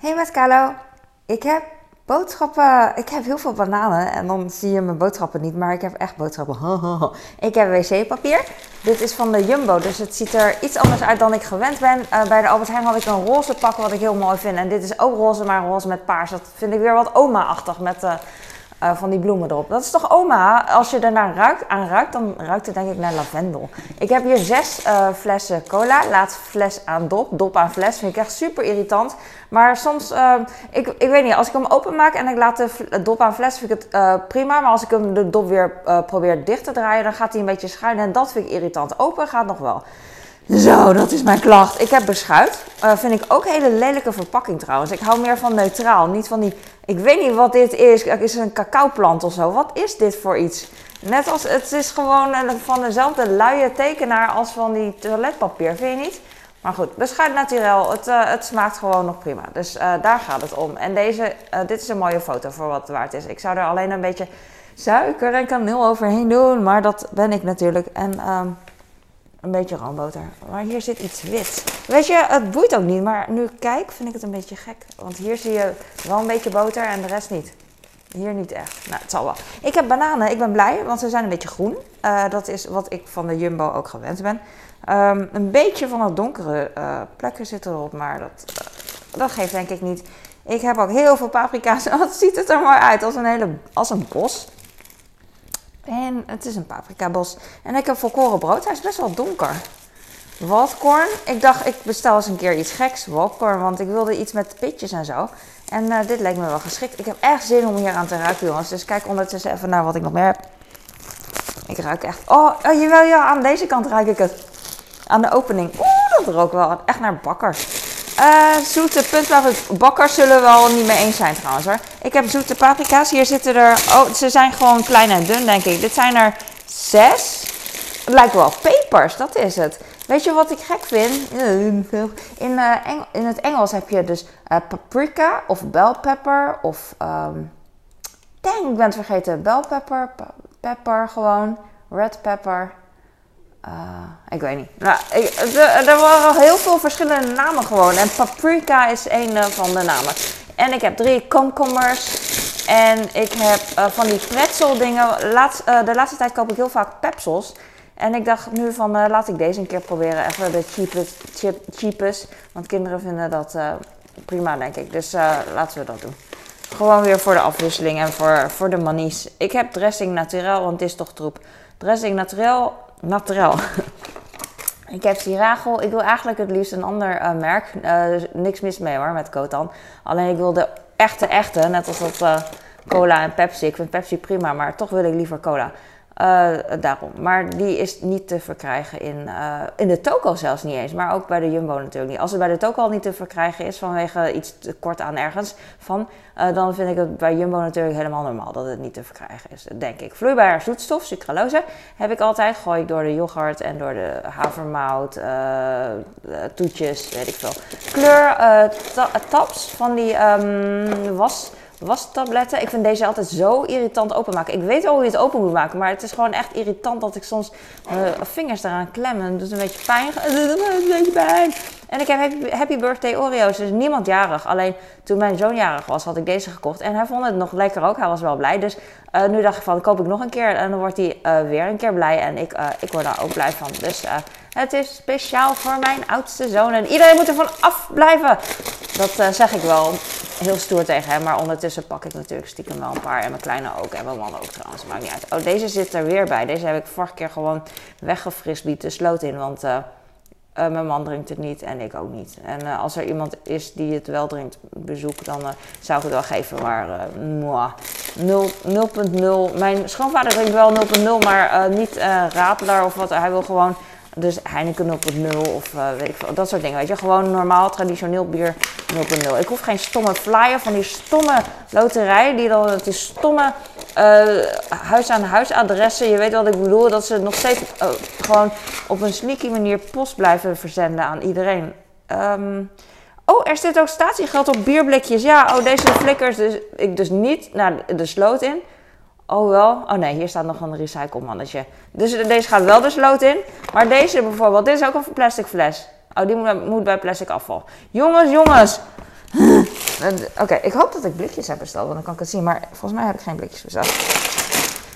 Hey met Carlo. Ik heb boodschappen. Ik heb heel veel bananen en dan zie je mijn boodschappen niet, maar ik heb echt boodschappen. ik heb wc-papier. Dit is van de Jumbo, dus het ziet er iets anders uit dan ik gewend ben. Uh, bij de Albert Heijn had ik een roze pak wat ik heel mooi vind. En dit is ook roze, maar roze met paars. Dat vind ik weer wat oma-achtig met uh, uh, van die bloemen erop. Dat is toch oma? Als je ernaar ruikt, aan ruikt, dan ruikt het denk ik naar lavendel. Ik heb hier zes uh, flessen cola. Laat fles aan dop. Dop aan fles. Vind ik echt super irritant. Maar soms, uh, ik, ik weet niet, als ik hem openmaak en ik laat de dop aan fles, vind ik het prima. Maar als ik hem de dop weer probeer dicht te draaien, dan gaat hij een beetje schuin. En dat vind ik irritant. Open gaat nog wel. Zo, dat is mijn klacht. Ik heb beschuit. Uh, vind ik ook hele lelijke verpakking trouwens. Ik hou meer van neutraal. Niet van die. Ik weet niet wat dit is. Is het een cacaoplant of zo? Wat is dit voor iets? Net als het is gewoon van dezelfde luie tekenaar als van die toiletpapier. Vind je niet? Maar goed, beschuit naturel. Het, uh, het smaakt gewoon nog prima. Dus uh, daar gaat het om. En deze, dit is een mooie foto voor wat waard is. Ik zou er alleen een beetje suiker en kaneel overheen doen. Maar dat ben ik natuurlijk. En. Een beetje roomboter. Maar hier zit iets wit. Weet je, het boeit ook niet. Maar nu kijk, vind ik het een beetje gek. Want hier zie je wel een beetje boter en de rest niet. Hier niet echt. Nou, het zal wel. Ik heb bananen. Ik ben blij, want ze zijn een beetje groen. Uh, dat is wat ik van de Jumbo ook gewend ben. Um, een beetje van het donkere uh, plekken zitten erop, maar dat, uh, dat geeft denk ik niet. Ik heb ook heel veel paprika's. Wat ziet het er maar uit? Als een, hele, als een bos. En het is een paprikabos. En ik heb volkoren brood. Hij is best wel donker. Waldkorn. Ik dacht, ik bestel eens een keer iets geks. Waldkorn, want ik wilde iets met pitjes en zo. En uh, dit leek me wel geschikt. Ik heb echt zin om hier aan te ruiken, jongens. Dus kijk ondertussen even naar wat ik nog meer heb. Ik ruik echt... Oh, oh jawel, ja, aan deze kant ruik ik het. Aan de opening. Oeh, dat rook wel echt naar bakkers. Uh, zoete puntpaprika. Bakkers zullen wel niet mee eens zijn trouwens hoor. Ik heb zoete paprika's. Hier zitten er... Oh, ze zijn gewoon klein en dun denk ik. Dit zijn er zes. Het lijkt wel pepers, dat is het. Weet je wat ik gek vind? In, uh, Eng in het Engels heb je dus uh, paprika of bell pepper of... Um, ik ben het vergeten. Bell pepper, pepper gewoon. Red pepper. Uh, ik weet niet. Nou, er waren heel veel verschillende namen gewoon. En paprika is een uh, van de namen. En ik heb drie komkommers. En ik heb uh, van die pretzel dingen. Laat, de laatste tijd koop ik heel vaak pepsels. En ik dacht nu van laat ik deze een keer proberen. Even de cheapest. Cheap, cheapest want kinderen vinden dat prima denk ik. Dus laten we dat doen. Gewoon weer voor de afwisseling en voor, voor de manies. Ik heb dressing naturel, want het is toch troep. Dressing naturel naturel. ik heb Siragel. Ik wil eigenlijk het liefst een ander uh, merk. Uh, niks mis mee hoor, met Kotan. Alleen ik wil de echte, echte. Net als dat uh, cola en Pepsi. Ik vind Pepsi prima, maar toch wil ik liever cola. Daarom. Maar die is niet te verkrijgen in, in de toko zelfs niet eens. Maar ook bij de Jumbo natuurlijk niet. Als het bij de toko al niet te verkrijgen is vanwege iets tekort aan ergens van... dan vind ik het bij Jumbo natuurlijk helemaal normaal dat het niet te verkrijgen is. Denk ik. Vloeibare zoetstof, sucralose, heb ik altijd. Gooi ik door de yoghurt en door de havermout, toetjes, weet ik veel. Kleur, ta taps van die um, was wastabletten. Ik vind deze altijd zo irritant openmaken. Ik weet al hoe je het open moet maken, maar het is gewoon echt irritant dat ik soms mijn vingers eraan klem. En het doet een beetje pijn. Het doet een beetje pijn. En ik heb happy, Birthday Oreo's, dus niemand jarig. Alleen toen mijn zoon jarig was, had ik deze gekocht. En hij vond het nog lekker ook. Hij was wel blij. Dus uh, nu dacht ik van, koop ik nog een keer. En dan wordt hij uh, weer een keer blij. En ik, ik word daar ook blij van. Dus het is speciaal voor mijn oudste zoon. En iedereen moet ervan afblijven. Dat zeg ik wel heel stoer tegen hem. Maar ondertussen pak ik natuurlijk stiekem wel een paar. En mijn kleine ook. En mijn man ook trouwens. Maakt niet uit. Oh, deze zit er weer bij. Deze heb ik vorige keer gewoon weggefrisbied de sloot in. Want uh, uh, mijn man drinkt het niet en ik ook niet. En uh, als er iemand is die het wel drinkt, bezoek, dan zou ik het wel geven. Maar 0.0. Mijn schoonvader drinkt wel 0.0, maar niet Radler of wat. Hij wil gewoon dus Heineken 0.0 of weet ik veel, dat soort dingen. Weet je, gewoon normaal, traditioneel bier 0.0. Ik hoef geen stomme flyer van die stomme loterij, die dan, die stomme huis-aan-huis adressen. Je weet wat ik bedoel, dat ze nog steeds uh, gewoon op een sneaky manier post blijven verzenden aan iedereen. Um, oh, er zit ook statiegeld op bierblikjes. Ja, oh, deze flikkers dus ik dus niet naar de sloot in. Oh wel? Oh nee, hier staat nog een recyclemannetje. Dus deze gaat wel de sloot in. Maar deze bijvoorbeeld, dit is ook een plastic fles. Oh, die moet, moet bij plastic afval. Jongens, jongens. Oké, ik hoop dat ik blikjes heb besteld, want dan kan ik het zien. Maar volgens mij heb ik geen blikjes besteld.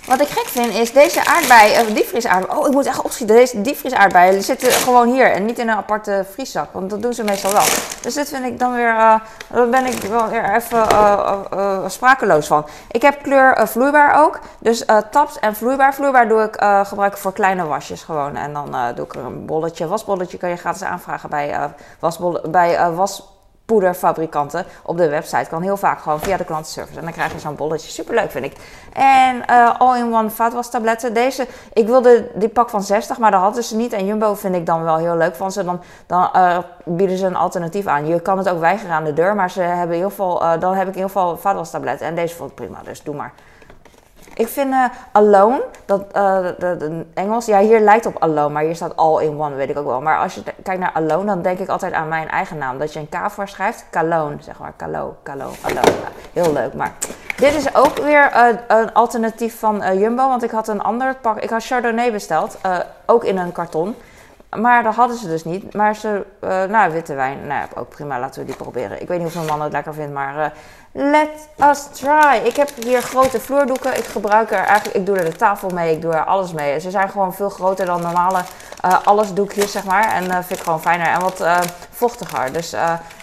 Wat ik gek vind is deze aardbei, uh, diepvriesaardbei. Oh, ik moet echt opschieten. Deze diepvriesaardbeien zitten gewoon hier en niet in een aparte vrieszak. Want dat doen ze meestal wel. Dus dit vind ik dan weer, uh, daar ben ik wel weer even uh, sprakeloos van. Ik heb kleur vloeibaar ook. Dus taps en vloeibaar. Vloeibaar doe ik gebruiken voor kleine wasjes gewoon. En dan doe ik er een bolletje. Wasbolletje kan je gratis aanvragen bij, wasbol bij was poederfabrikanten op de website. Kan heel vaak gewoon via de klantenservice. En dan krijg je zo'n bolletje. Superleuk vind ik. En uh, all-in-one vaatwastabletten. Deze, ik wilde die pak van 60, maar dat hadden ze niet. En Jumbo vind ik dan wel heel leuk van ze. Dan, dan uh, bieden ze een alternatief aan. Je kan het ook weigeren aan de deur. Maar ze hebben ieder geval, uh, dan heb ik ieder geval vaatwastabletten. En deze vond ik prima. Dus doe maar. Ik vind uh, alone, dat, uh, Engels, ja hier lijkt op alone, maar hier staat all in one, weet ik ook wel. Maar als je kijkt naar alone, dan denk ik altijd aan mijn eigen naam. Dat je een K voor schrijft, Calogne, zeg maar. Calo, Calo, alone. heel leuk, maar dit is ook weer uh, een alternatief van Jumbo, want ik had een ander pak. Ik had Chardonnay besteld, ook in een karton. Maar dat hadden ze dus niet. Maar ze, uh, nou, witte wijn, nou ook prima, laten we die proberen. Ik weet niet of mijn man het lekker vindt, maar uh, let us try. Ik heb hier grote vloerdoeken. Ik gebruik er eigenlijk, ik doe er de tafel mee, ik doe er alles mee. Ze zijn gewoon veel groter dan normale uh, allesdoekjes, zeg maar. En vind ik gewoon fijner en wat vochtiger. Dus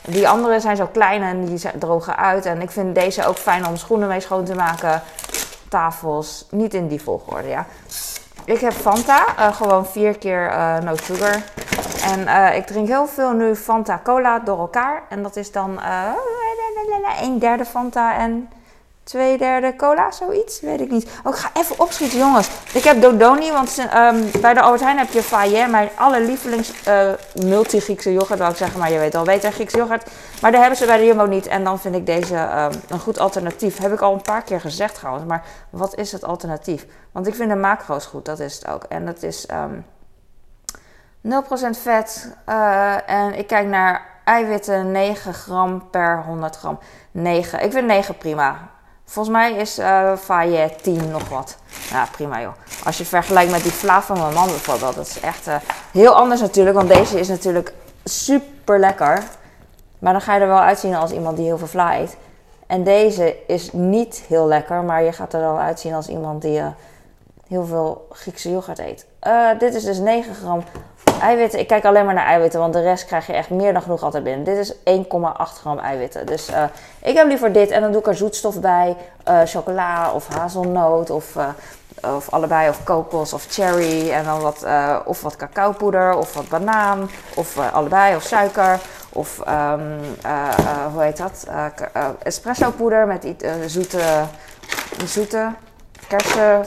die andere zijn zo klein en die drogen uit. En ik vind deze ook fijn om schoenen mee schoon te maken. Tafels, niet in die volgorde, ja. Ik heb Fanta, uh, gewoon vier keer uh, no sugar. En uh, ik drink heel veel nu Fanta Cola door elkaar. En dat is dan een derde Fanta en twee derde cola, zoiets. Weet ik niet. Oh, ik ga even opschieten, jongens. Ik heb Dodoni, want um, bij de Albert Heijn heb je Faye, mijn allerlievelings uh, multi-Griekse yoghurt, wil ik zeggen. Maar je weet al beter, Griekse yoghurt. Maar daar hebben ze bij de Jumbo niet. En dan vind ik deze um, een goed alternatief. Heb ik al een paar keer gezegd trouwens. Maar wat is het alternatief? Want ik vind de macro's goed, dat is het ook. En dat is um, 0% vet. Uh, en ik kijk naar eiwitten 9 gram per 100 gram. 9. Ik vind 9 prima. Volgens mij is uh, Faye 10 nog wat. Ja, prima joh. Als je vergelijkt met die Vla van mijn man bijvoorbeeld. Dat is echt uh, heel anders natuurlijk. Want deze is natuurlijk super lekker. Maar dan ga je er wel uitzien als iemand die heel veel Vla eet. En deze is niet heel lekker. Maar je gaat er dan uitzien als iemand die uh, heel veel Griekse yoghurt eet. dit is dus 9 gram eiwitten. Ik kijk alleen maar naar eiwitten, want de rest krijg je echt meer dan genoeg altijd binnen. Dit is 1,8 gram eiwitten. Dus uh, ik heb liever dit en dan doe ik er zoetstof bij. Uh, chocola of hazelnoot of, of allebei of kokos of cherry. En dan wat, of wat cacaopoeder of wat banaan of allebei of suiker. Of um, hoe heet dat? espresso poeder met iets zoete, zoete kersen,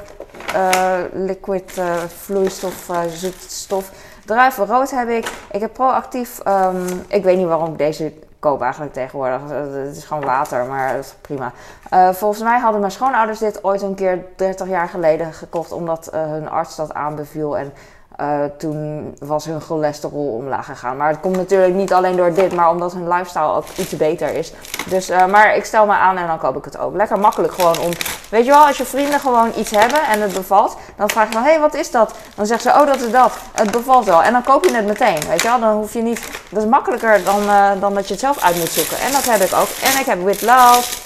liquid vloeistof, zoetstof. Druivenrood heb ik. Ik heb proactief. Um, ik weet niet waarom ik deze koop eigenlijk tegenwoordig. Het is gewoon water, maar dat is prima. Uh, volgens mij hadden mijn schoonouders dit ooit een keer 30 jaar geleden gekocht. Omdat uh, hun arts dat aanbeviel. En uh, toen was hun cholesterol omlaag gegaan. Maar het komt natuurlijk niet alleen door dit, maar omdat hun lifestyle ook iets beter is. Dus, uh, maar ik stel me aan en dan koop ik het ook. Lekker makkelijk gewoon om. Weet je wel, als je vrienden gewoon iets hebben en het bevalt, dan vraag je van hé, hey, wat is dat? Dan zeggen ze, oh, dat is dat. Het bevalt wel. En dan koop je het meteen. Weet je wel, dan hoef je niet. Dat is makkelijker dan, uh, dan dat je het zelf uit moet zoeken. En dat heb ik ook. En ik heb With Love.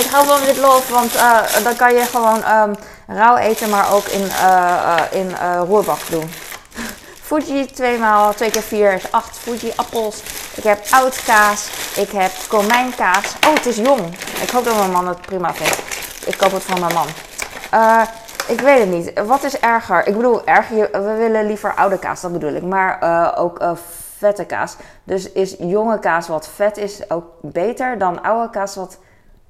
Ik hou van With Love, want dan kan je gewoon. Um, rauw eten, maar ook in, uh, in uh, roerbak doen. Fuji 2 maal 2 keer 4 is 8 Fuji appels. Ik heb oud kaas. Ik heb komijnkaas. Oh, het is jong. Ik hoop dat mijn man het prima vindt. Ik koop het van mijn man. Ik weet het niet. Wat is erger? Ik bedoel, erger, we willen liever oude kaas, dat bedoel ik. Maar ook uh, vette kaas. Dus is jonge kaas wat vet is ook beter dan oude kaas wat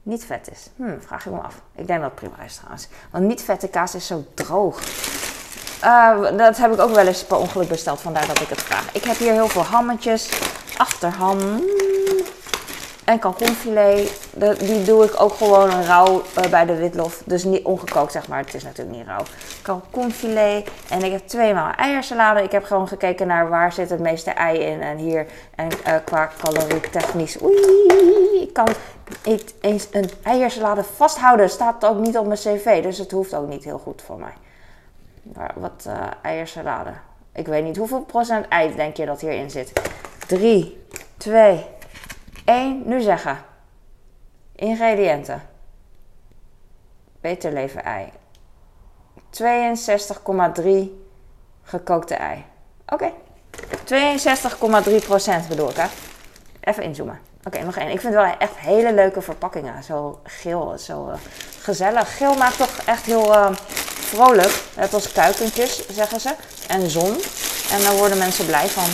niet vet is. Hm, vraag je me af. Ik denk dat het prima is trouwens. Want niet vette kaas is zo droog. Uh, dat heb ik ook wel eens per ongeluk besteld, vandaar dat ik het vraag. Ik heb hier heel veel hammetjes, achterham en kalkoenfilet. die doe ik ook gewoon rauw uh, bij de witlof. Dus niet ongekookt zeg maar, het is natuurlijk niet rauw. Kalkoenfilet en ik heb tweemaal eiersalade. Ik heb gewoon gekeken naar waar zit het meeste ei in. En hier, en uh, qua calorie technisch, oei, ik kan ik eens een eiersalade vasthouden. Staat ook niet op mijn cv, dus het hoeft ook niet heel goed voor mij. Maar wat uh, eiersalade. Ik weet niet hoeveel procent ei denk je dat hierin zit. 3, 2, 1. Nu zeggen. Ingrediënten. Beter leven ei. 62,3 gekookte ei. Oké. 62,3% bedoel ik, hè? Even inzoomen. Oké, nog één. Ik vind wel echt hele leuke verpakkingen. Zo geel, zo uh, gezellig. Geel maakt toch echt heel uh, vrolijk. Net als kuikentjes, zeggen ze. En zon. En daar worden mensen blij van.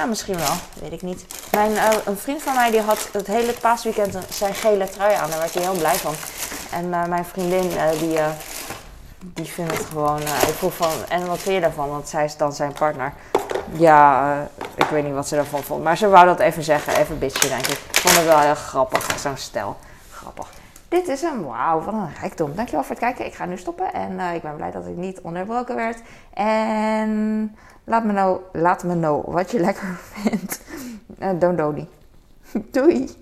Ja, misschien wel. Weet ik niet. Mijn, uh, een vriend van mij die had het hele paasweekend zijn gele trui aan. Daar werd hij heel blij van. En mijn vriendin, die, die vindt het gewoon... ik vroeg van, en wat vind je daarvan? Want zij is dan zijn partner. Ja, ik weet niet wat ze ervan vond. Maar ze wou dat even zeggen. Even bitchen, denk ik. Ik vond het wel heel grappig. Zo'n stel. Grappig. Dit is hem. Wauw, wat een rijkdom. Dankjewel voor het kijken. Ik ga nu stoppen. En uh, ik ben blij dat ik niet onderbroken werd. En laat me nou, laat me know wat je lekker vindt. Uh, don't Doei.